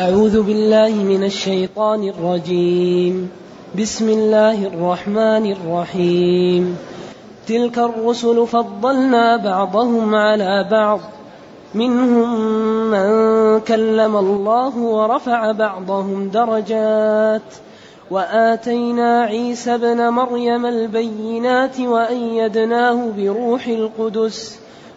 أعوذ بالله من الشيطان الرجيم. بسم الله الرحمن الرحيم. تلك الرسل فضلنا بعضهم على بعض. منهم من كلم الله ورفع بعضهم درجات. وآتينا عيسى ابن مريم البينات وأيدناه بروح القدس.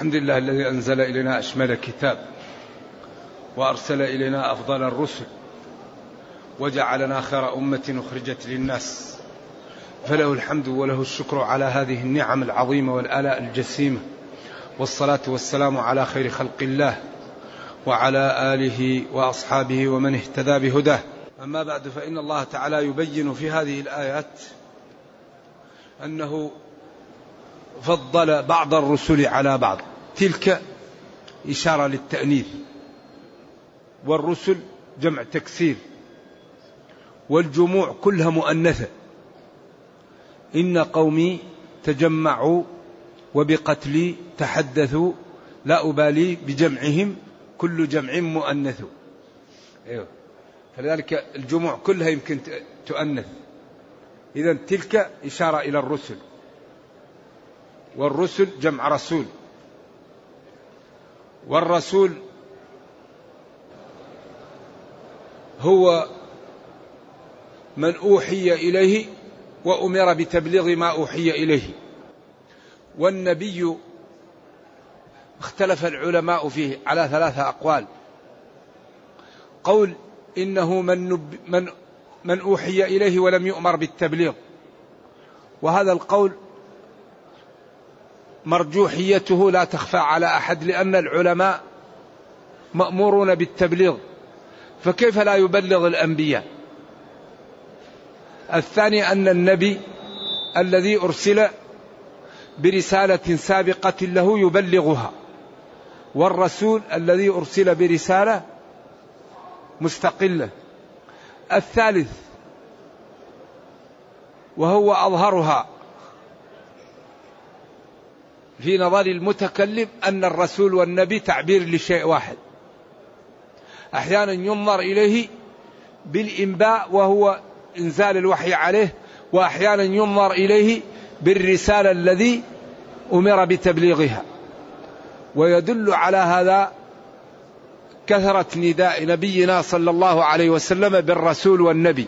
الحمد لله الذي أنزل إلينا أشمل كتاب وأرسل إلينا أفضل الرسل وجعلنا خير أمة أخرجت للناس فله الحمد وله الشكر على هذه النعم العظيمة والآلاء الجسيمة والصلاة والسلام على خير خلق الله وعلى آله وأصحابه ومن اهتدى بهداه. أما بعد فإن الله تعالى يبين في هذه الآيات أنه فضل بعض الرسل على بعض. تلك إشارة للتأنيث. والرسل جمع تكسير. والجموع كلها مؤنثة. إن قومي تجمعوا وبقتلي تحدثوا لا أبالي بجمعهم كل جمع مؤنث. أيوه. فلذلك الجموع كلها يمكن تؤنث. إذا تلك إشارة إلى الرسل. والرسل جمع رسول. والرسول هو من أوحي إليه وأمر بتبليغ ما أوحي إليه. والنبي اختلف العلماء فيه على ثلاثة أقوال. قول إنه من نب من من أوحي إليه ولم يؤمر بالتبليغ. وهذا القول مرجوحيته لا تخفى على أحد لأن العلماء مأمورون بالتبليغ. فكيف لا يبلغ الأنبياء؟ الثاني أن النبي الذي أرسل برسالة سابقة له يبلغها والرسول الذي أرسل برسالة مستقلة. الثالث وهو أظهرها في نظر المتكلم أن الرسول والنبي تعبير لشيء واحد. أحيانا ينظر إليه بالإنباء وهو إنزال الوحي عليه وأحيانا ينظر إليه بالرسالة الذي أمر بتبليغها. ويدل على هذا كثرة نداء نبينا صلى الله عليه وسلم بالرسول والنبي.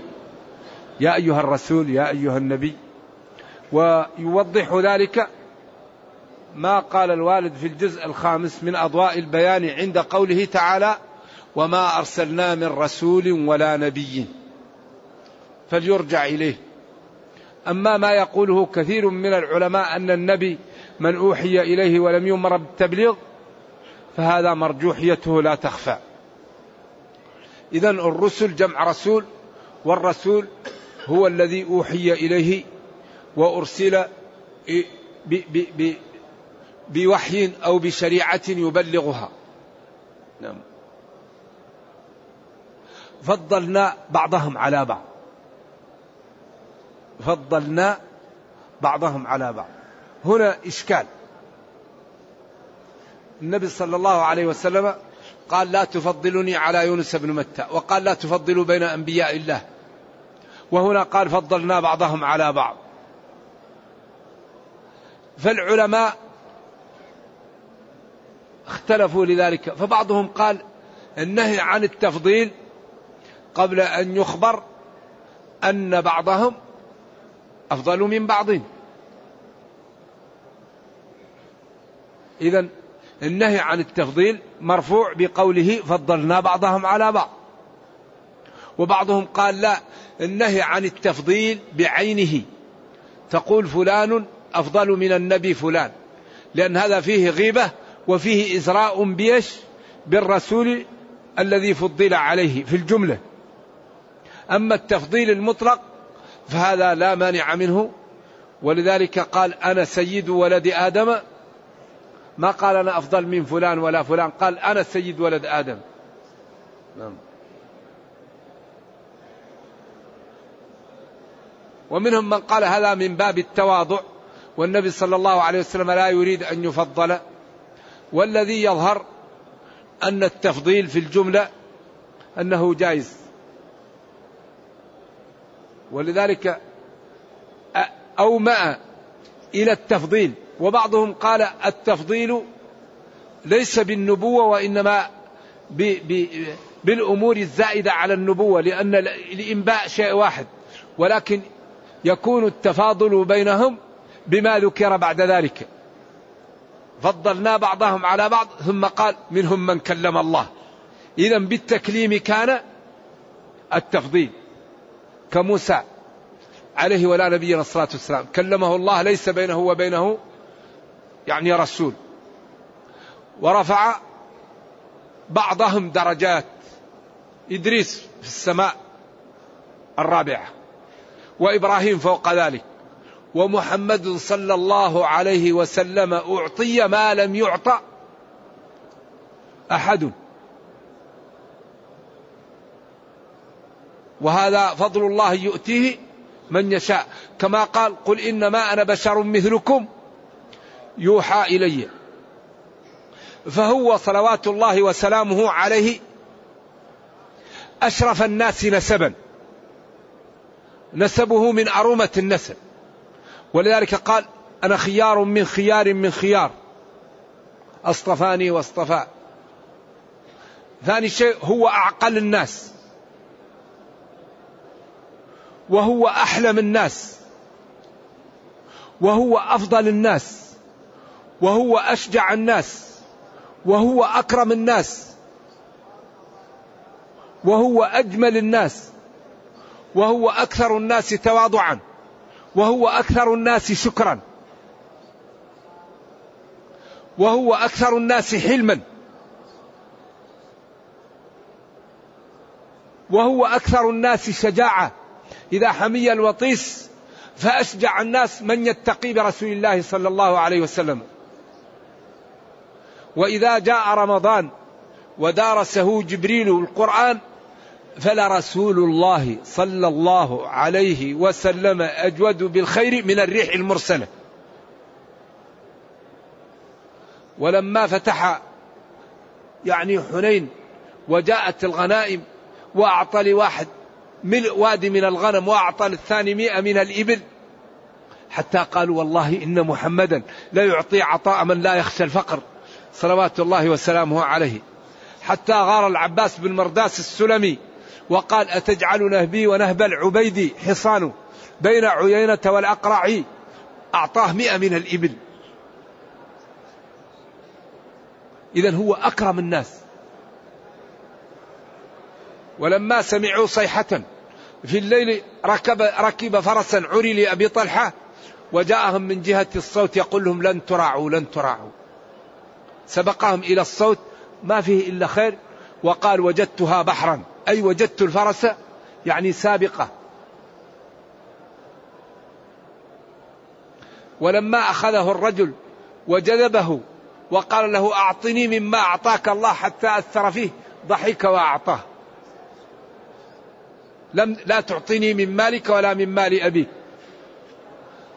يا أيها الرسول يا أيها النبي. ويوضح ذلك ما قال الوالد في الجزء الخامس من أضواء البيان عند قوله تعالى وما أرسلنا من رسول ولا نبي. فليرجع إليه. أما ما يقوله كثير من العلماء أن النبي من أوحي إليه ولم يمر بالتبليغ فهذا مرجوحيته لا تخفى. إذا الرسل جمع رسول والرسول هو الذي أوحي إليه وأرسل بوحي أو بشريعة يبلغها. نعم. فضلنا بعضهم على بعض. فضلنا بعضهم على بعض. هنا إشكال. النبي صلى الله عليه وسلم قال لا تفضلني على يونس بن متى وقال لا تفضلوا بين أنبياء الله. وهنا قال فضلنا بعضهم على بعض. فالعلماء اختلفوا لذلك. فبعضهم قال النهي عن التفضيل قبل أن يخبر أن بعضهم أفضل من بعض إذا النهي عن التفضيل مرفوع بقوله فضلنا بعضهم على بعض. وبعضهم قال لا النهي عن التفضيل بعينه. تقول فلان أفضل من النبي فلان لأن هذا فيه غيبة وفيه إزراء بيش بالرسول الذي فضل عليه في الجملة. أما التفضيل المطلق فهذا لا مانع منه ولذلك قال أنا سيد ولد آدم. ما قال أنا أفضل من فلان ولا فلان قال أنا سيد ولد آدم. نعم. ومنهم من قال هذا من باب التواضع والنبي صلى الله عليه وسلم لا يريد أن يفضل. والذي يظهر أن التفضيل في الجملة أنه جائز. ولذلك أومأ إلى التفضيل وبعضهم قال التفضيل ليس بالنبوة وإنما بالأمور الزائدة على النبوة لأن الإنباء شيء واحد ولكن يكون التفاضل بينهم بما ذكر بعد ذلك. فضلنا بعضهم على بعض ثم قال منهم من كلم الله. إذا بالتكليم كان التفضيل. كموسى عليه ولا نبينا الصلاة والسلام كلمه الله ليس بينه وبينه يعني رسول. ورفع بعضهم درجات. إدريس في السماء الرابعة وإبراهيم فوق ذلك. ومحمد صلى الله عليه وسلم أعطي ما لم يعطى أحد. وهذا فضل الله يؤتيه من يشاء. كما قال قل إنما أنا بشر مثلكم يوحى إلي. فهو صلوات الله وسلامه عليه أشرف الناس نسبا. نسبه من أرومة النسب. ولذلك قال أنا خيار من خيار من خيار. أصطفاني واصطفى. ثاني شيء هو أعقل الناس. وهو أحلم الناس. وهو أفضل الناس. وهو أشجع الناس. وهو أكرم الناس. وهو أجمل الناس. وهو أكثر الناس تواضعا. وهو أكثر الناس شكرا. وهو أكثر الناس حلما. وهو أكثر الناس شجاعة. إذا حمي الوطيس فأشجع الناس من يتقي برسول الله صلى الله عليه وسلم. وإذا جاء رمضان ودارسه جبريل القرآن فلرسول الله صلى الله عليه وسلم أجود بالخير من الريح المرسلة. ولما فتح يعني حنين وجاءت الغنائم وأعطى لواحد ملء وادي من الغنم وأعطى للثاني مئة من الإبل حتى قالوا والله إن محمدا لا يعطي عطاء من لا يخشى الفقر صلوات الله وسلامه عليه. حتى غار العباس بن مرداس السلمي وقال أتجعل نهبي ونهب العبيدي حصان بين عيينة والأقرع؟ أعطاه مئة من الإبل. إذا هو أكرم الناس. ولما سمعوا صيحة في الليل ركب ركب فرسا عري لأبي طلحة وجاءهم من جهة الصوت يقول لهم لن تراعوا لن تراعوا. سبقهم إلى الصوت ما فيه إلا خير وقال وجدتها بحرا. أي وجدت الفرس يعني سابقة. ولما أخذه الرجل وجذبه وقال له أعطني مما أعطاك الله حتى أثر فيه ضحك وأعطاه. لم لا تعطيني من مالك ولا من مال أبيك.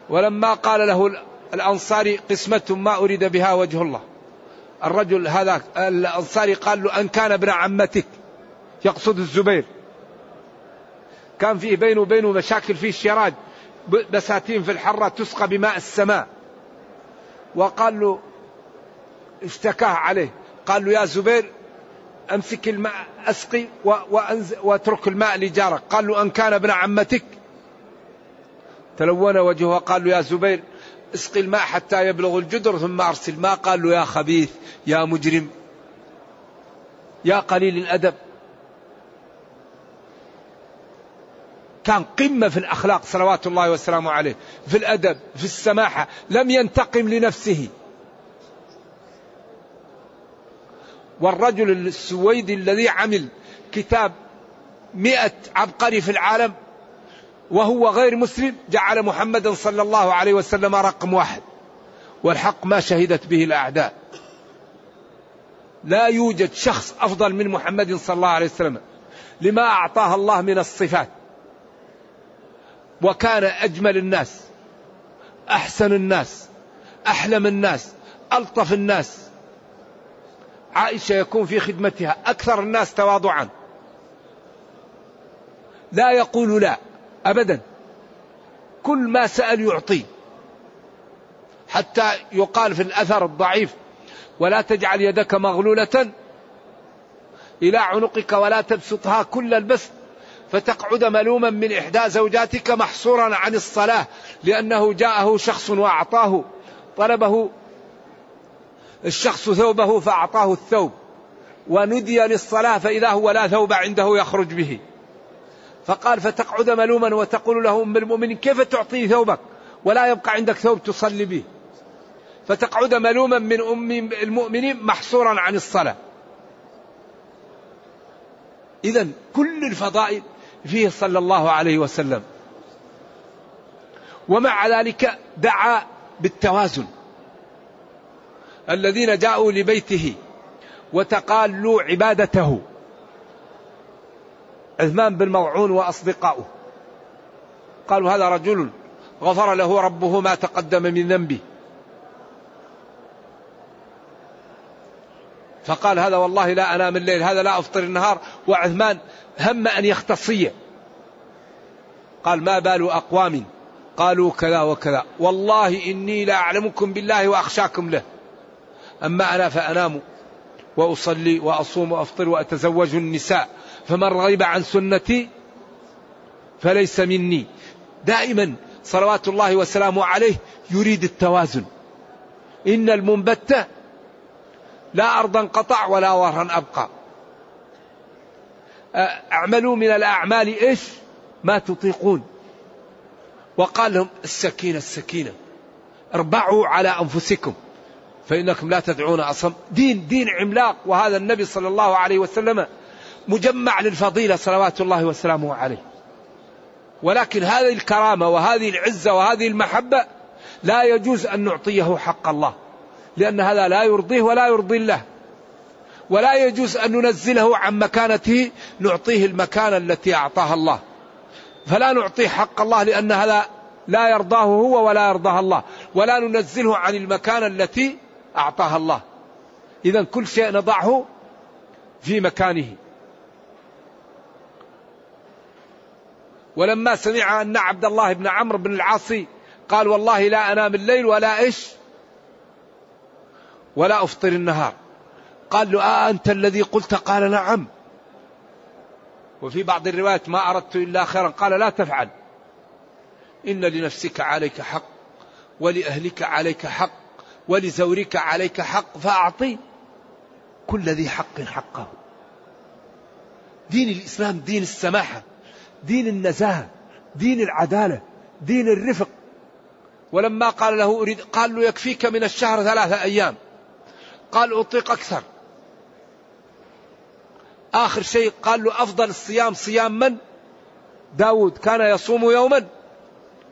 ولما قال له الأنصاري قسمة ما أريد بها وجه الله. الرجل هذا الأنصاري قال له أن كان ابن عمتك. يقصد الزبير. كان فيه بينه وبينه مشاكل في الشراج. بساتين في الحرة تسقى بماء السماء. وقال له اشتكاه عليه. قال له يا زبير أمسك الماء أسقي واترك الماء لجارك. قال له أن كان ابن عمتك. تلون وجهه قال له يا زبير اسقي الماء حتى يبلغ الجدر ثم أرسل. ماء قال له يا خبيث يا مجرم يا قليل الأدب. كان قمة في الأخلاق صلوات الله وسلامه عليه في الأدب في السماحة لم ينتقم لنفسه. والرجل السويدي الذي عمل كتاب مئة عبقري في العالم وهو غير مسلم جعل محمدا صلى الله عليه وسلم رقم واحد. والحق ما شهدت به الأعداء. لا يوجد شخص أفضل من محمد صلى الله عليه وسلم. لما أعطاه الله من الصفات. وكان أجمل الناس أحسن الناس أحلم الناس ألطف الناس. عائشة يكون في خدمتها أكثر الناس تواضعا. لا يقول لا أبدا. كل ما سأل يعطي. حتى يقال في الأثر الضعيف ولا تجعل يدك مغلولة إلى عنقك ولا تبسطها كل البسط. فتقعد ملوما من إحدى زوجاتك محصورا عن الصلاة لأنه جاءه شخص وأعطاه طلبه الشخص ثوبه فأعطاه الثوب وندي للصلاة فإذا هو لا ثوب عنده يخرج به. فقال فتقعد ملوما وتقول له أم المؤمنين كيف تعطي ثوبك؟ ولا يبقى عندك ثوب تصلي به. فتقعد ملوما من أم المؤمنين محصورا عن الصلاة. إذا كل الفضائل فيه صلى الله عليه وسلم. ومع ذلك دعا بالتوازن. الذين جاءوا لبيته وتقالوا عبادته. عثمان بن موعون وأصدقاؤه. قالوا هذا رجل غفر له ربه ما تقدم من ذنبه. فقال هذا والله لا أنام الليل هذا لا أفطر النهار وعثمان هم أن يختصي. قال ما بال أقوام؟ قالوا كذا وكذا. والله إني لا أعلمكم بالله وأخشاكم له. أما أنا فأنام وأصلي وأصوم وأفطر وأتزوج النساء فمن رغب عن سنتي فليس مني. دائما صلوات الله وسلامه عليه يريد التوازن. إن المنبت لا أرضا قطع ولا ورا أبقى. اعملوا من الأعمال إيش؟ ما تطيقون. وقال لهم السكينة السكينة. اربعوا على أنفسكم. فإنكم لا تدعون أصم. دين دين عملاق. وهذا النبي صلى الله عليه وسلم مجمع للفضيلة صلوات الله وسلامه عليه. ولكن هذه الكرامة وهذه العزة وهذه المحبة لا يجوز أن نعطيه حق الله. لأن هذا لا يرضيه ولا يرضي الله. ولا يجوز أن ننزله عن مكانته نعطيه المكانة التي أعطاها الله. فلا نعطيه حق الله لأن هذا لا يرضاه هو ولا يرضاه الله. ولا ننزله عن المكانة التي أعطاها الله. إذا كل شيء نضعه في مكانه. ولما سمع أن عبد الله بن عمرو بن العاص قال والله لا أنام الليل ولا إيش؟ ولا أفطر النهار. قال له آه أنت الذي قلت؟ قال نعم. وفي بعض الروايات ما أردت إلا خيرا. قال لا تفعل. إن لنفسك عليك حق ولأهلك عليك حق ولزورك عليك حق فأعطي كل ذي حق حقه. دين الإسلام دين السماحة دين النزاهة دين العدالة دين الرفق. ولما قال له أريد قال له يكفيك من الشهر ثلاثة أيام. قال أطيق أكثر. آخر شيء قال له أفضل الصيام صيام من؟ داود كان يصوم يوما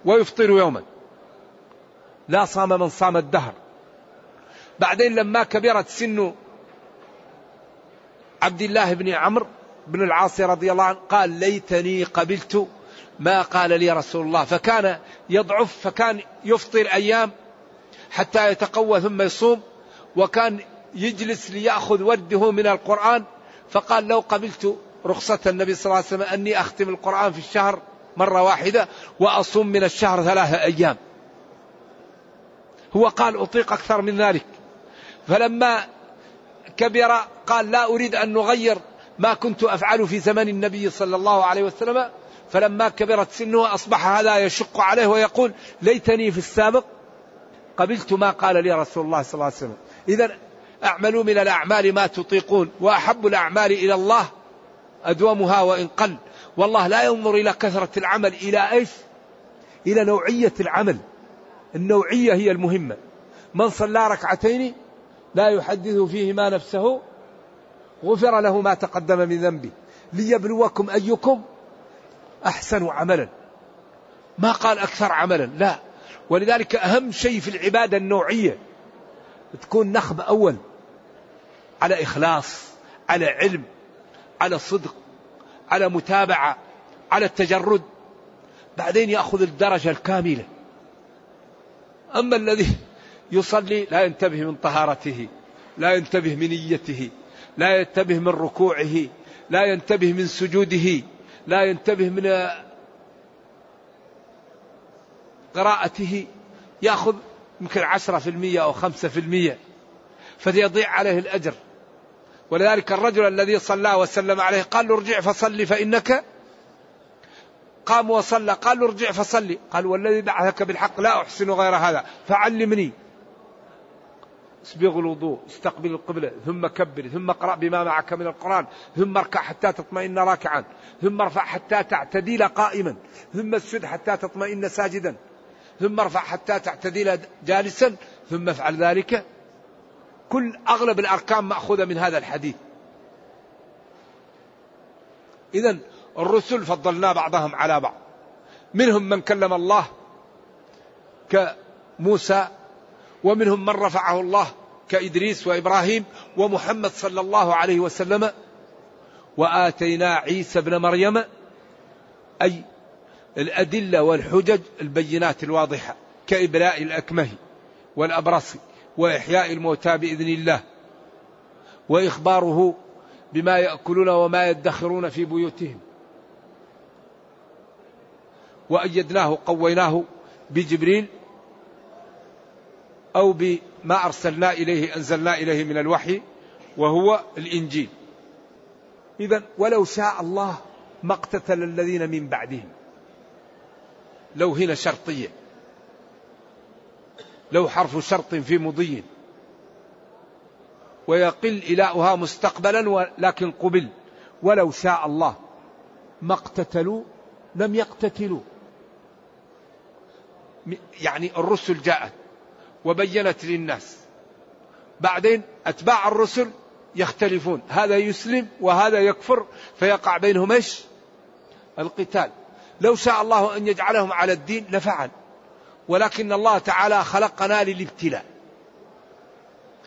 ويفطر يوما. لا صام من صام الدهر. بعدين لما كبرت سن عبد الله بن عمرو بن العاص رضي الله عنه قال ليتني قبلت ما قال لي رسول الله. فكان يضعف فكان يفطر أيام حتى يتقوى ثم يصوم. وكان يجلس ليأخذ ورده من القرآن فقال لو قبلت رخصة النبي صلى الله عليه وسلم أني أختم القرآن في الشهر مرة واحدة وأصوم من الشهر ثلاثة أيام. هو قال أطيق أكثر من ذلك. فلما كبر قال لا أريد أن نغير ما كنت أفعل في زمن النبي صلى الله عليه وسلم. فلما كبرت سنه أصبح هذا يشق عليه ويقول ليتني في السابق قبلت ما قال لي رسول الله صلى الله عليه وسلم. إذا أعملوا من الأعمال ما تطيقون وأحب الأعمال إلى الله أدومها وإن قل. والله لا ينظر إلى كثرة العمل إلى إيش إلى نوعية العمل. النوعية هي المهمة. من صلى ركعتين لا يحدث فيهما نفسه غفر له ما تقدم من ذنبه. ليبلوكم أيكم أحسن عملا. ما قال أكثر عملا لا. ولذلك أهم شيء في العبادة النوعية تكون نخبة أول على إخلاص على علم على صدق على متابعة على التجرد. بعدين يأخذ الدرجة الكاملة. أما الذي يصلي لا ينتبه من طهارته لا ينتبه من نيته لا ينتبه من ركوعه لا ينتبه من سجوده لا ينتبه من قراءته يأخذ يمكن عشرة في المية أو خمسة في المية فيضيع عليه الأجر. ولذلك الرجل الذي صلى وسلم عليه قال له ارجع فصلي فإنك قام وصلى قال له ارجع فصلي. قال والذي بعثك بالحق لا أحسن غير هذا فعلمني. اسبغ الوضوء استقبل القبلة ثم كبر ثم اقرأ بما معك من القرآن ثم اركع حتى تطمئن راكعا ثم ارفع حتى تعتدل قائما ثم اسجد حتى تطمئن ساجدا. ثم ارفع حتى تعتدل جالسا ثم افعل ذلك. كل أغلب الأركان مأخوذة من هذا الحديث. إذا الرسل فضلنا بعضهم على بعض. منهم من كلم الله كموسى ومنهم من رفعه الله كإدريس وإبراهيم ومحمد صلى الله عليه وسلم. وآتينا عيسى ابن مريم أي الأدلة والحجج البينات الواضحة كإبراء الأكمه والأبرص وإحياء الموتى بإذن الله وإخباره بما يأكلون وما يدخرون في بيوتهم. وأيدناه قويناه بجبريل أو بما أرسلنا إليه أنزلنا إليه من الوحي وهو الإنجيل. إذا ولو شاء الله ما اقتتل الذين من بعدهم. لو هنا شرطية. لو حرف شرط في مضي. ويقل إلاؤها مستقبلا لكن قبل. ولو شاء الله. ما اقتتلوا لم يقتتلوا. يعني الرسل جاءت وبينت للناس. بعدين أتباع الرسل يختلفون. هذا يسلم وهذا يكفر. فيقع بينهم إيش؟ القتال. لو شاء الله أن يجعلهم على الدين لفعل. ولكن الله تعالى خلقنا للابتلاء.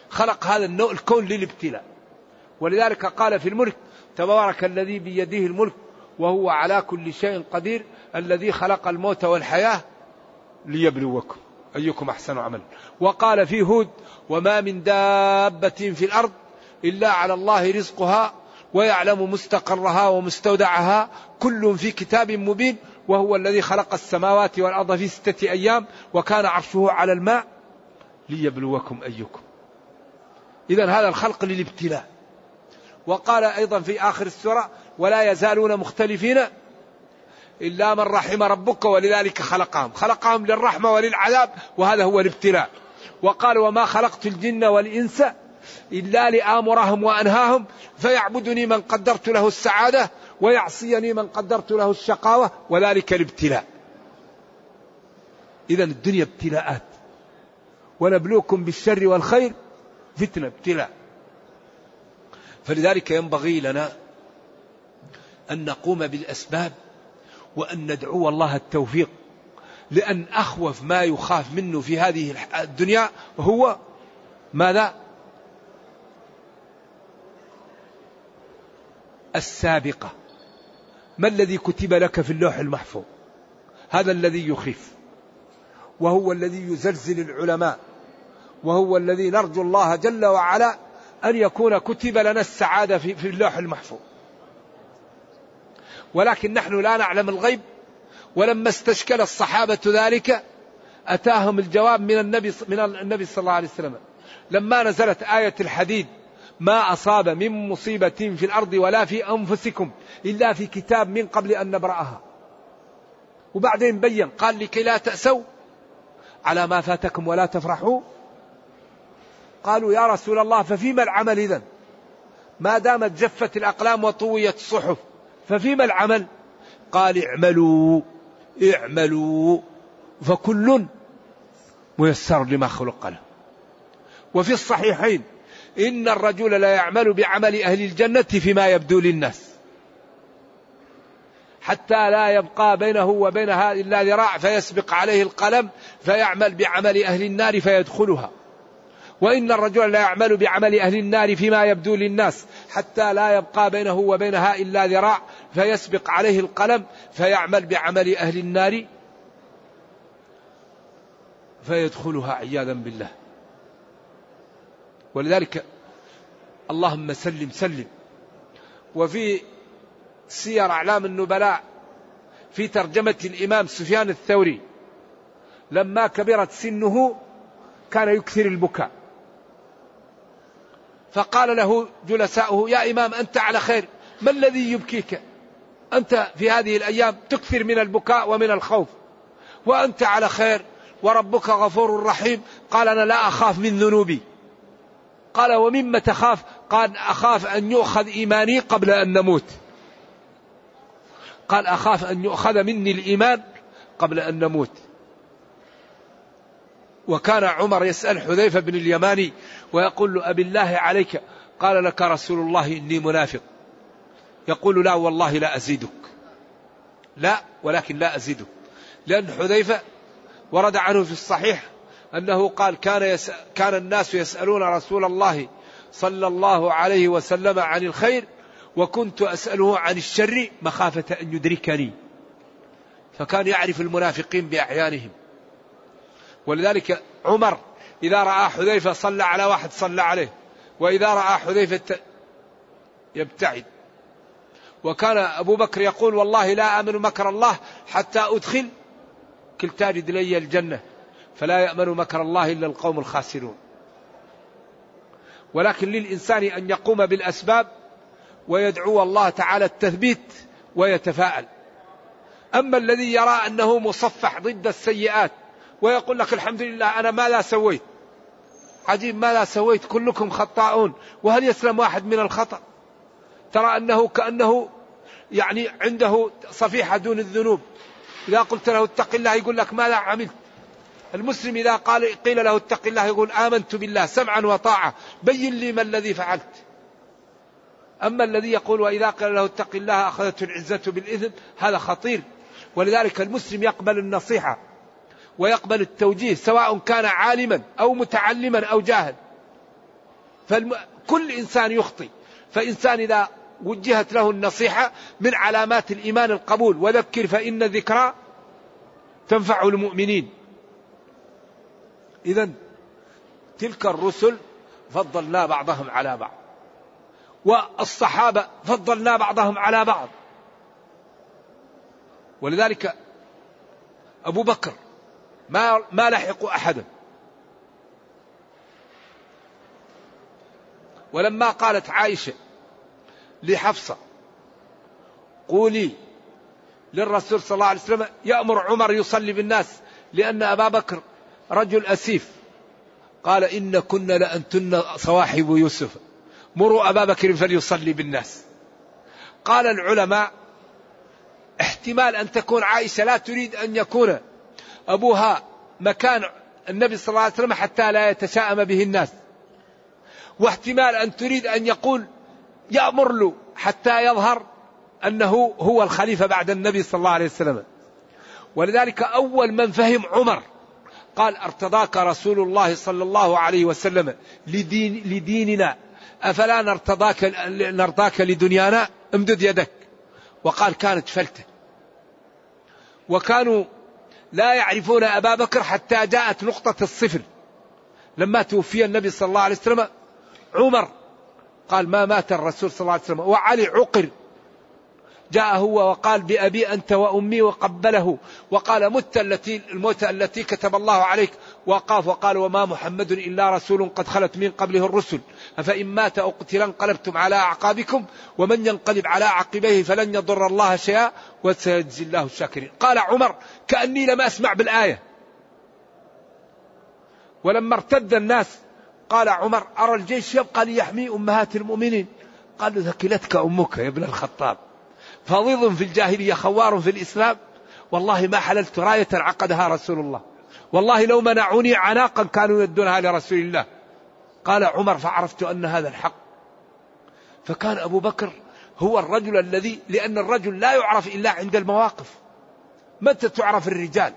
خلق هذا النوع الكون للابتلاء. ولذلك قال في الملك تبارك الذي بيده الملك وهو على كل شيء قدير الذي خلق الموت والحياة ليبلوكم. أيكم أحسن عملا. وقال في هود وما من دابة في الأرض إلا على الله رزقها ويعلم مستقرها ومستودعها كل في كتاب مبين وهو الذي خلق السماوات والأرض في ستة أيام وكان عرشه على الماء ليبلوكم أيكم. إذا هذا الخلق للابتلاء. وقال أيضا في آخر السورة ولا يزالون مختلفين إلا من رحم ربك ولذلك خلقهم. خلقهم للرحمة وللعذاب وهذا هو الابتلاء. وقال وما خلقت الجن والإنس إلا لآمرهم وأنهاهم فيعبدني من قدرت له السعادة ويعصيني من قدرت له الشقاوة وذلك الابتلاء. إذا الدنيا ابتلاءات. ونبلوكم بالشر والخير فتنة ابتلاء. فلذلك ينبغي لنا أن نقوم بالأسباب وأن ندعو الله التوفيق لأن أخوف ما يخاف منه في هذه الدنيا هو ماذا؟ السابقة. ما الذي كتب لك في اللوح المحفوظ؟ هذا الذي يخيف. وهو الذي يزلزل العلماء. وهو الذي نرجو الله جل وعلا أن يكون كتب لنا السعادة في, اللوح المحفوظ. ولكن نحن لا نعلم الغيب. ولما استشكل الصحابة ذلك أتاهم الجواب من النبي من النبي صلى الله عليه وسلم. لما نزلت آية الحديد ما أصاب من مصيبة في الأرض ولا في أنفسكم إلا في كتاب من قبل أن نبرأها. وبعدين بين قال لكي لا تأسوا على ما فاتكم ولا تفرحوا. قالوا يا رسول الله ففيما العمل إذن؟ ما دامت جفت الأقلام وطويت الصحف ففيما العمل؟ قال اعملوا اعملوا فكل ميسر لما خلق له. وفي الصحيحين إن الرجل لا يعمل بعمل أهل الجنة فيما يبدو للناس. حتى لا يبقى بينه وبينها إلا ذراع فيسبق عليه القلم فيعمل بعمل أهل النار فيدخلها. وإن الرجل لا يعمل بعمل أهل النار فيما يبدو للناس. حتى لا يبقى بينه وبينها إلا ذراع فيسبق عليه القلم فيعمل بعمل أهل النار فيدخلها عياذا بالله. ولذلك اللهم سلم سلم. وفي سير أعلام النبلاء في ترجمة الإمام سفيان الثوري لما كبرت سنه كان يكثر البكاء. فقال له جلساؤه يا إمام أنت على خير ما الذي يبكيك؟ أنت في هذه الأيام تكثر من البكاء ومن الخوف. وأنت على خير وربك غفور رحيم. قال أنا لا أخاف من ذنوبي. قال ومما تخاف؟ قال أخاف أن يؤخذ إيماني قبل أن نموت. قال أخاف أن يؤخذ مني الإيمان قبل أن نموت. وكان عمر يسأل حذيفة بن اليماني ويقول له أبي الله عليك. قال لك رسول الله إني منافق. يقول لا والله لا أزيدك. لا ولكن لا أزيدك. لأن حذيفة ورد عنه في الصحيح أنه قال كان, يسأل كان الناس يسألون رسول الله صلى الله عليه وسلم عن الخير وكنت أسأله عن الشر مخافة أن يدركني. فكان يعرف المنافقين بأعيانهم. ولذلك عمر إذا رأى حذيفة صلى على واحد صلى عليه وإذا رأى حذيفة يبتعد. وكان أبو بكر يقول والله لا آمن مكر الله حتى أدخل كلتا رجلي الجنة. فلا يأمن مكر الله إلا القوم الخاسرون. ولكن للإنسان أن يقوم بالأسباب ويدعو الله تعالى التثبيت ويتفاءل. أما الذي يرى أنه مصفح ضد السيئات ويقول لك الحمد لله أنا ما لا سويت. عجيب ما لا سويت كلكم خطاؤون. وهل يسلم واحد من الخطأ؟ ترى أنه كأنه يعني عنده صفيحة دون الذنوب. إذا قلت له اتق الله يقول لك ماذا عملت. المسلم إذا قال قيل له اتق الله يقول آمنت بالله سمعا وطاعة. بين لي ما الذي فعلت. أما الذي يقول وإذا قيل له اتق الله أخذته العزة بالإثم هذا خطير. ولذلك المسلم يقبل النصيحة ويقبل التوجيه سواء كان عالما أو متعلما أو جاهل. فكل إنسان يخطي. فإنسان إذا وجهت له النصيحة من علامات الإيمان القبول وذكر فإن الذكرى تنفع المؤمنين. إذا تلك الرسل فضلنا بعضهم على بعض. والصحابة فضلنا بعضهم على بعض. ولذلك أبو بكر ما ما لحقوا أحدا. ولما قالت عائشة لحفصة قولي للرسول صلى الله عليه وسلم يأمر عمر يصلي بالناس لأن أبا بكر رجل أسيف. قال إن كن لأنتن صواحب يوسف. مروا أبا بكر فليصلي بالناس. قال العلماء احتمال أن تكون عائشة لا تريد أن يكون أبوها مكان النبي صلى الله عليه وسلم حتى لا يتشاءم به الناس. واحتمال أن تريد أن يقول يأمر له حتى يظهر أنه هو الخليفة بعد النبي صلى الله عليه وسلم. ولذلك أول من فهم عمر قال ارتضاك رسول الله صلى الله عليه وسلم لدين لديننا. أفلا نرتضاك نرضاك لدنيانا؟ امدد يدك. وقال كانت فلتة. وكانوا لا يعرفون أبا بكر حتى جاءت نقطة الصفر. لما توفي النبي صلى الله عليه وسلم عمر. قال ما مات الرسول صلى الله عليه وسلم. وعلي عقر. جاء هو وقال بأبي أنت وأمي وقبله. وقال مت التي الموت التي كتب الله عليك. وقاف وقال وما محمد إلا رسول قد خلت من قبله الرسل. أفإن مات أو قتل انقلبتم على أعقابكم. ومن ينقلب على عقبيه فلن يضر الله شيئا وسيجزي الله الشاكرين. قال عمر كأني لم أسمع بالآية. ولما ارتد الناس قال عمر أرى الجيش يبقى ليحمي أمهات المؤمنين. قالوا ثكلتك أمك يا ابن الخطاب. فظيظ في الجاهلية خوار في الإسلام. والله ما حللت راية عقدها رسول الله. والله لو منعوني عناقا كانوا يدونها لرسول الله. قال عمر فعرفت أن هذا الحق. فكان أبو بكر هو الرجل الذي لأن الرجل لا يعرف إلا عند المواقف. متى تعرف الرجال؟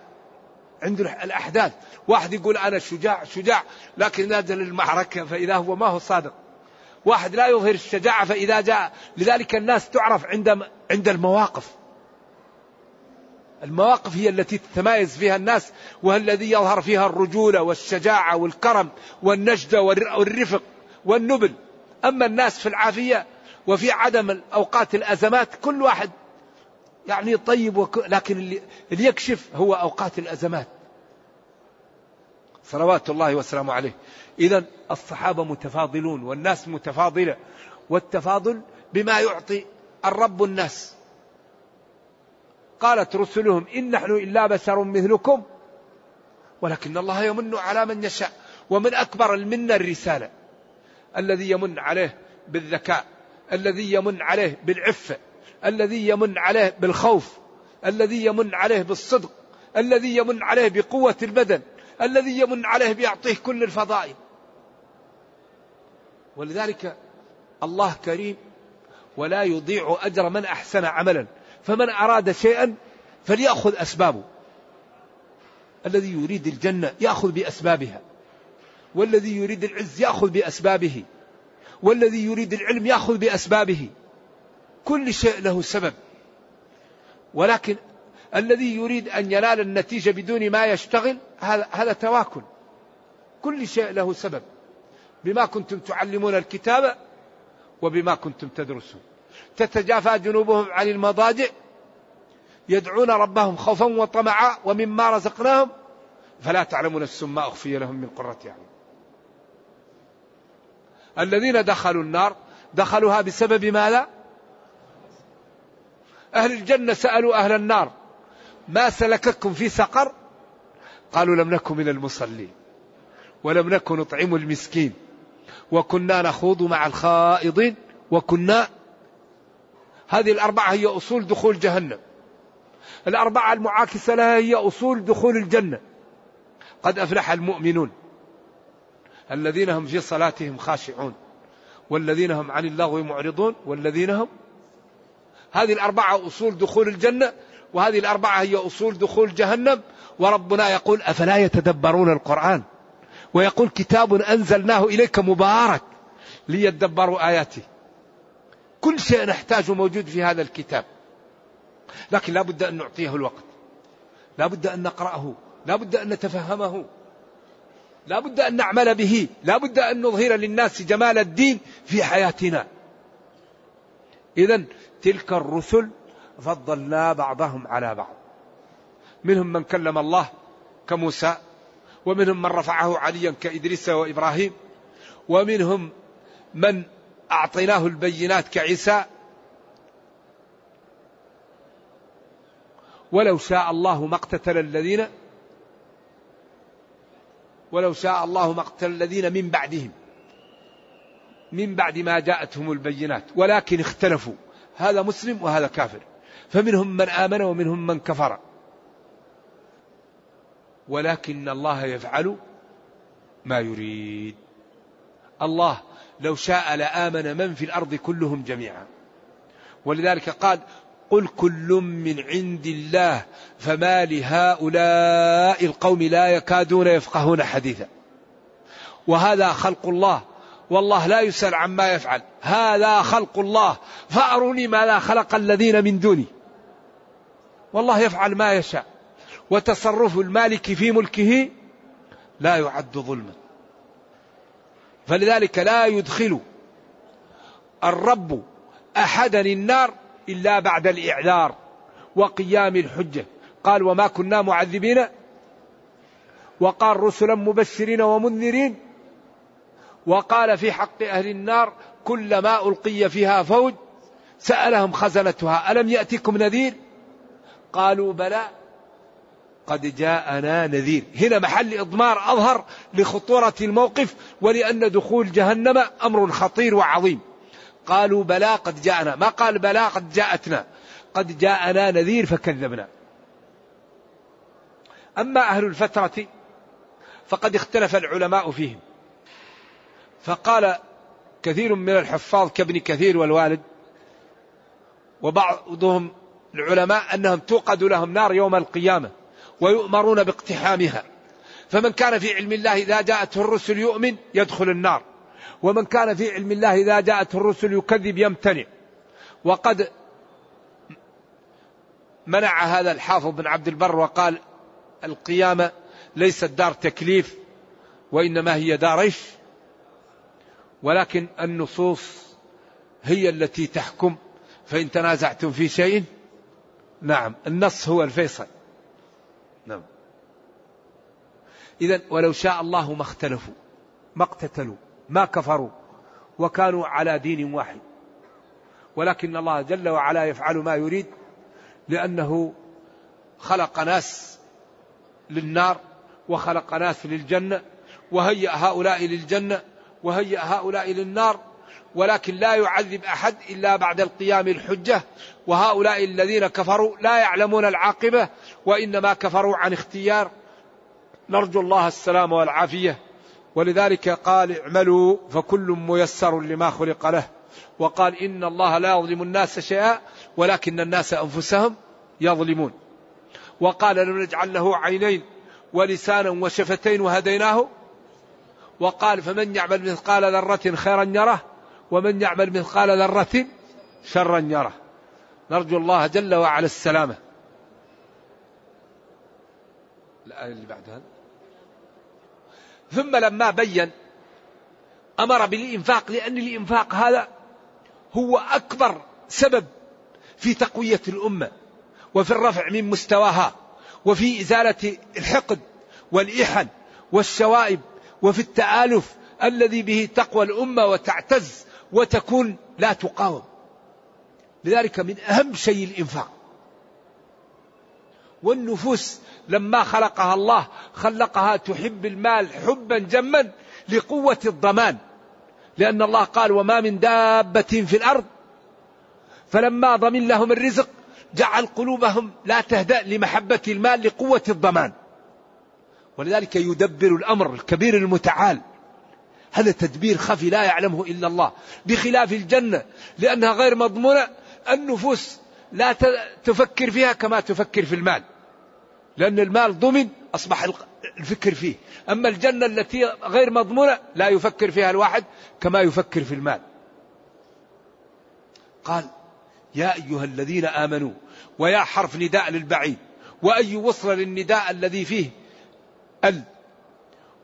عند الأحداث. واحد يقول أنا شجاع شجاع لكن نازل المعركة فإذا هو ما هو صادق. واحد لا يظهر الشجاعة فإذا جاء لذلك الناس تعرف عند عند المواقف. المواقف هي التي تتمايز فيها الناس والذي يظهر فيها الرجولة والشجاعة والكرم والنجدة والرفق والنبل. أما الناس في العافية وفي عدم أوقات الأزمات كل واحد يعني طيب وك... لكن اللي, اللي يكشف هو أوقات الأزمات. صلوات الله وسلامه عليه. إذا الصحابة متفاضلون والناس متفاضلة والتفاضل بما يعطي الرب الناس. قالت رسلهم إن نحن إلا بشر مثلكم ولكن الله يمن على من يشاء ومن أكبر المنة الرسالة. الذي يمن عليه بالذكاء الذي يمن عليه بالعفة الذي يمن عليه بالخوف الذي يمن عليه بالصدق الذي يمن عليه بقوة البدن الذي يمن عليه بيعطيه كل الفضائل. ولذلك الله كريم ولا يضيع أجر من أحسن عملا. فمن أراد شيئا فليأخذ أسبابه. الذي يريد الجنة يأخذ بأسبابها. والذي يريد العز يأخذ بأسبابه. والذي يريد العلم يأخذ بأسبابه. كل شيء له سبب. ولكن الذي يريد أن ينال النتيجة بدون ما يشتغل هذا تواكل. كل شيء له سبب. بما كنتم تعلمون الكتاب وبما كنتم تدرسون. تتجافى جنوبهم عن المضاجع يدعون ربهم خوفا وطمعا ومما رزقناهم فلا تعلم نفس ما أخفي لهم من قرة يعني الذين دخلوا النار دخلوها بسبب ماذا؟ أهل الجنة سألوا أهل النار ما سلككم في سقر؟ قالوا لم نكن من المصلين. ولم نكن نطعم المسكين. وكنا نخوض مع الخائضين. وكنا هذه الأربعة هي أصول دخول جهنم. الأربعة المعاكسة لها هي أصول دخول الجنة. قد أفلح المؤمنون. الذين هم في صلاتهم خاشعون. والذين هم عن اللغو معرضون. والذين هم هذه الأربعة أصول دخول الجنة. وهذه الأربعة هي أصول دخول جهنم وربنا يقول أفلا يتدبرون القرآن؟ ويقول كتاب أنزلناه إليك مبارك ليدبروا آياته. كل شيء نحتاجه موجود في هذا الكتاب. لكن لا بد أن نعطيه الوقت. لا بد أن نقرأه. لا بد أن نتفهمه. لا بد أن نعمل به. لا بد أن نظهر للناس جمال الدين في حياتنا. إذا تلك الرسل فضلنا بعضهم على بعض. منهم من كلم الله كموسى ومنهم من رفعه عليا كإدريس وإبراهيم ومنهم من أعطيناه البينات كعيسى. ولو شاء الله ما اقتتل الذين ولو شاء الله ما اقتتل الذين من بعدهم من بعد ما جاءتهم البينات ولكن اختلفوا هذا مسلم وهذا كافر. فمنهم من آمن ومنهم من كفر. ولكن الله يفعل ما يريد. الله لو شاء لآمن من في الأرض كلهم جميعا. ولذلك قال قل كل من عند الله فما لهؤلاء القوم لا يكادون يفقهون حديثا. وهذا خلق الله. والله لا يسأل عما يفعل. هذا خلق الله. فأروني ماذا خلق الذين من دوني. والله يفعل ما يشاء. وتصرف المالك في ملكه لا يعد ظلما. فلذلك لا يدخل الرب أحدا النار إلا بعد الإعذار وقيام الحجة. قال وما كنا معذبين. وقال رسلا مبشرين ومنذرين. وقال في حق أهل النار كلما ألقي فيها فوج سألهم خزنتها ألم يأتكم نذير؟ قالوا بلى قد جاءنا نذير. هنا محل إضمار أظهر لخطورة الموقف ولأن دخول جهنم أمر خطير وعظيم. قالوا بلى قد جاءنا. ما قال بلى قد جاءتنا. قد جاءنا نذير فكذبنا. أما أهل الفترة فقد اختلف العلماء فيهم. فقال كثير من الحفاظ كابن كثير والوالد وبعضهم العلماء أنهم توقد لهم نار يوم القيامة ويؤمرون باقتحامها. فمن كان في علم الله إذا جاءته الرسل يؤمن يدخل النار. ومن كان في علم الله إذا جاءته الرسل يكذب يمتنع. وقد منع هذا الحافظ بن عبد البر وقال القيامة ليست دار تكليف وإنما هي دار إيش ولكن النصوص هي التي تحكم. فإن تنازعتم في شيء نعم النص هو الفيصل. نعم. إذا ولو شاء الله ما اختلفوا ما اقتتلوا ما كفروا وكانوا على دين واحد. ولكن الله جل وعلا يفعل ما يريد لأنه خلق ناس للنار وخلق ناس للجنة وهيأ هؤلاء للجنة وهيأ هؤلاء للنار ولكن لا يعذب أحد إلا بعد القيام الحجة. وهؤلاء الذين كفروا لا يعلمون العاقبة وإنما كفروا عن اختيار. نرجو الله السلام والعافية. ولذلك قال اعملوا فكل ميسر لما خلق له. وقال إن الله لا يظلم الناس شيئا ولكن الناس أنفسهم يظلمون. وقال لم نجعل له عينين ولسانا وشفتين وهديناه. وقال فمن يعمل مثقال ذرة خيرا يره ومن يعمل مثقال ذرة شرا يره. نرجو الله جل وعلا السلامة. الآية اللي بعدها. ثم لما بين أمر بالإنفاق لأن الإنفاق هذا هو أكبر سبب في تقوية الأمة وفي الرفع من مستواها وفي إزالة الحقد والإحن والشوائب وفي التآلف الذي به تقوى الأمة وتعتز وتكون لا تقاوم. لذلك من أهم شيء الإنفاق. والنفوس لما خلقها الله خلقها تحب المال حبا جما لقوة الضمان. لأن الله قال وما من دابة في الأرض. فلما ضمن لهم الرزق جعل قلوبهم لا تهدأ لمحبة المال لقوة الضمان. ولذلك يدبر الأمر الكبير المتعال. هذا تدبير خفي لا يعلمه إلا الله. بخلاف الجنة لأنها غير مضمونة النفوس لا تفكر فيها كما تفكر في المال. لأن المال ضمن أصبح الفكر فيه. أما الجنة التي غير مضمونة لا يفكر فيها الواحد كما يفكر في المال. قال يا أيها الذين آمنوا ويا حرف نداء للبعيد وأي وصل للنداء الذي فيه ال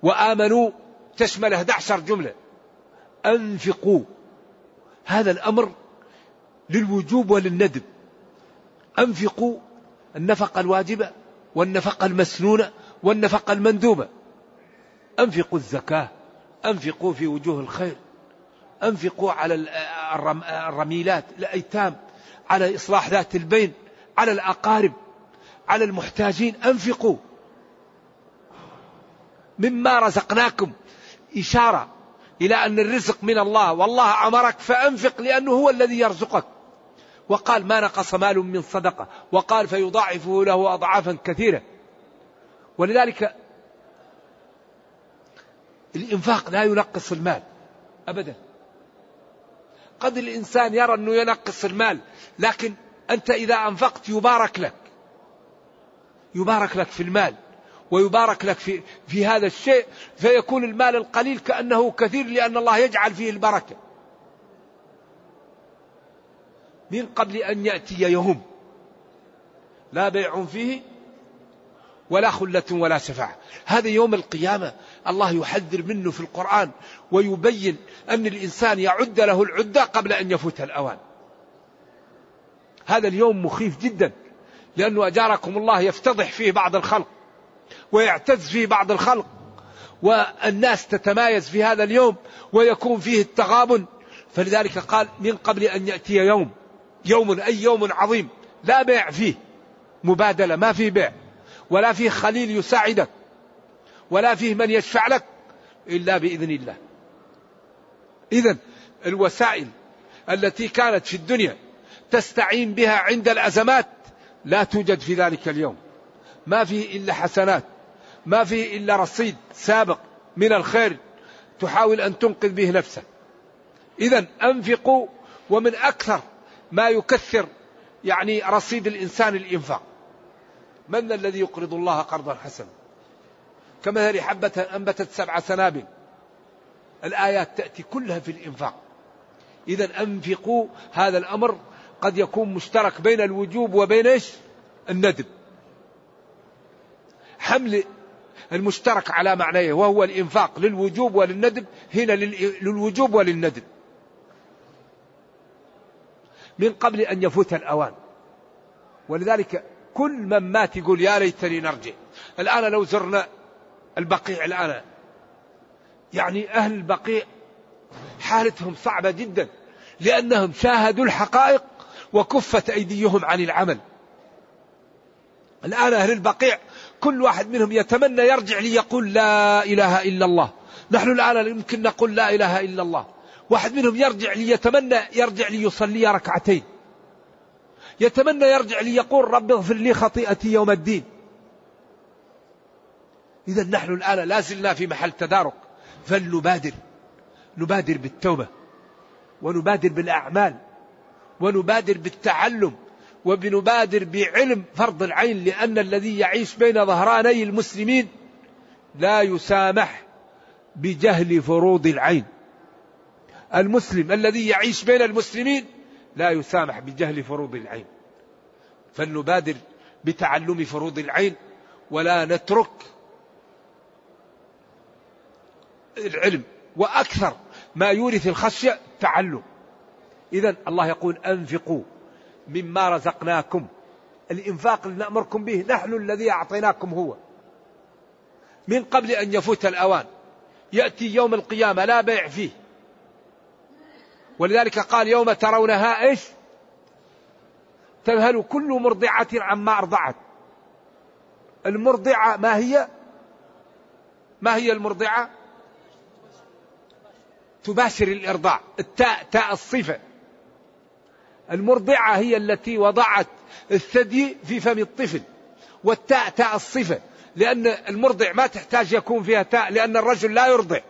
وآمنوا تشمل 11 جملة. أنفقوا. هذا الأمر للوجوب وللندب. أنفقوا النفقة الواجبة والنفقة المسنونة والنفقة المندوبة أنفقوا الزكاة. أنفقوا في وجوه الخير. أنفقوا على الرميلات الأيتام على إصلاح ذات البين على الأقارب على المحتاجين. أنفقوا. مما رزقناكم. إشارة إلى أن الرزق من الله والله أمرك فأنفق لأنه هو الذي يرزقك. وقال ما نقص مال من صدقة. وقال فيضاعفه له أضعافا كثيرة. ولذلك الإنفاق لا ينقص المال أبدا. قد الإنسان يرى أنه ينقص المال لكن أنت إذا أنفقت يبارك لك. يبارك لك في المال. ويبارك لك في, في هذا الشيء فيكون المال القليل كأنه كثير لأن الله يجعل فيه البركة. من قبل أن يأتي يوم لا بيع فيه ولا خلة ولا شفاعة. هذا يوم القيامة الله يحذر منه في القرآن ويبين أن الإنسان يعد له العدة قبل أن يفوت الأوان. هذا اليوم مخيف جدا لأنه أجاركم الله يفتضح فيه بعض الخلق. ويعتز فيه بعض الخلق والناس تتمايز في هذا اليوم ويكون فيه التغابن. فلذلك قال من قبل أن يأتي يوم يوم أي يوم عظيم لا بيع فيه مبادلة ما فيه بيع ولا فيه خليل يساعدك ولا فيه من يشفع لك إلا بإذن الله. إذا الوسائل التي كانت في الدنيا تستعين بها عند الأزمات لا توجد في ذلك اليوم. ما فيه إلا حسنات ما فيه إلا رصيد سابق من الخير تحاول أن تنقذ به نفسك. إذا أنفقوا ومن أكثر ما يكثر يعني رصيد الإنسان الإنفاق. من الذي يقرض الله قرضا حسنا؟ كمثل حبة أنبتت سبع سنابل. الآيات تأتي كلها في الإنفاق. إذا أنفقوا هذا الأمر قد يكون مشترك بين الوجوب وبين إيش؟ الندب. حمل المشترك على معنيه وهو الإنفاق للوجوب وللندب هنا للوجوب وللندب. من قبل أن يفوت الأوان. ولذلك كل من مات يقول يا ليتني نرجع. الآن لو زرنا البقيع الآن. يعني أهل البقيع حالتهم صعبة جدا لأنهم شاهدوا الحقائق وكفت أيديهم عن العمل. الآن أهل البقيع كل واحد منهم يتمنى يرجع ليقول لا إله إلا الله. نحن الآن يمكن نقول لا إله إلا الله. واحد منهم يرجع ليتمنى يرجع ليصلي ركعتين. يتمنى يرجع ليقول رب اغفر لي خطيئتي يوم الدين. إذا نحن الآن لا زلنا في محل تدارك. فلنبادر. نبادر بالتوبة. ونبادر بالأعمال. ونبادر بالتعلم. وبنبادر بعلم فرض العين لأن الذي يعيش بين ظهراني المسلمين لا يسامح بجهل فروض العين. المسلم الذي يعيش بين المسلمين لا يسامح بجهل فروض العين. فلنبادر بتعلم فروض العين ولا نترك العلم. وأكثر ما يورث الخشية تعلم. اذا الله يقول أنفقوا. مما رزقناكم. الإنفاق اللي نأمركم به نحن الذي أعطيناكم هو. من قبل أن يفوت الأوان. يأتي يوم القيامة لا بيع فيه. ولذلك قال يوم ترونها إيش؟ تذهل كل مرضعة عما أرضعت. المرضعة ما هي؟ ما هي المرضعة؟ تباشر الإرضاع. التاء تاء الصفة المرضعة هي التي وضعت الثدي في فم الطفل والتاء تاء الصفة لأن المرضع ما تحتاج يكون فيها تاء لأن الرجل لا يرضع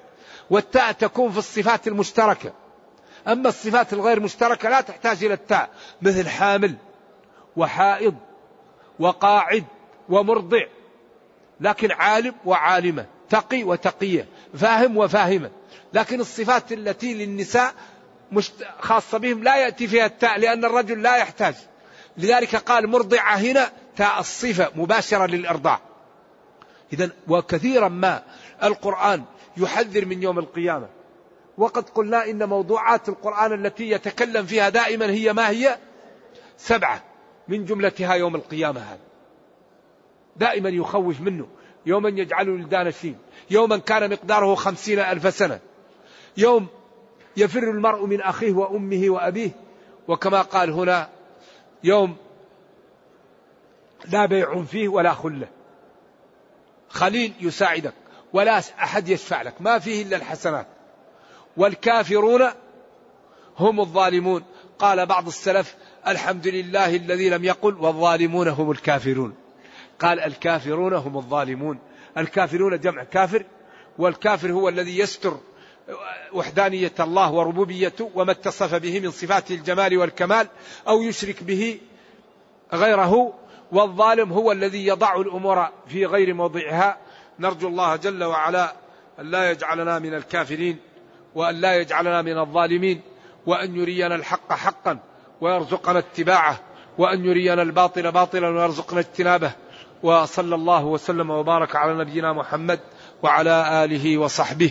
والتاء تكون في الصفات المشتركة. أما الصفات الغير مشتركة لا تحتاج إلى التاء مثل حامل وحائض وقاعد ومرضع لكن عالم وعالمة تقي وتقية فاهم وفاهمة. لكن الصفات التي للنساء خاصة بهم لا يأتي فيها التاء لأن الرجل لا يحتاج. لذلك قال مرضعة هنا تاء الصفة مباشرة للإرضاع. إذا وكثيرا ما القرآن يحذر من يوم القيامة. وقد قلنا إن موضوعات القرآن التي يتكلم فيها دائما هي ما هي؟ سبعة. من جملتها يوم القيامة هذا. دائما يخوف منه. يوما يجعل الولدان شين. يوما كان مقداره خمسين ألف سنة. يوم يفر المرء من أخيه وأمه وأبيه وكما قال هنا يوم لا بيع فيه ولا خلة. خليل يساعدك ولا أحد يشفع لك ما فيه إلا الحسنات. والكافرون هم الظالمون. قال بعض السلف الحمد لله الذي لم يقل والظالمون هم الكافرون. قال الكافرون هم الظالمون. الكافرون جمع كافر والكافر هو الذي يستر وحدانية الله وربوبيته وما اتصف به من صفات الجمال والكمال أو يشرك به غيره والظالم هو الذي يضع الأمور في غير موضعها. نرجو الله جل وعلا أن لا يجعلنا من الكافرين وأن لا يجعلنا من الظالمين وأن يرينا الحق حقا ويرزقنا اتباعه وأن يرينا الباطل باطلا ويرزقنا اجتنابه. وصلى الله وسلم وبارك على نبينا محمد وعلى آله وصحبه.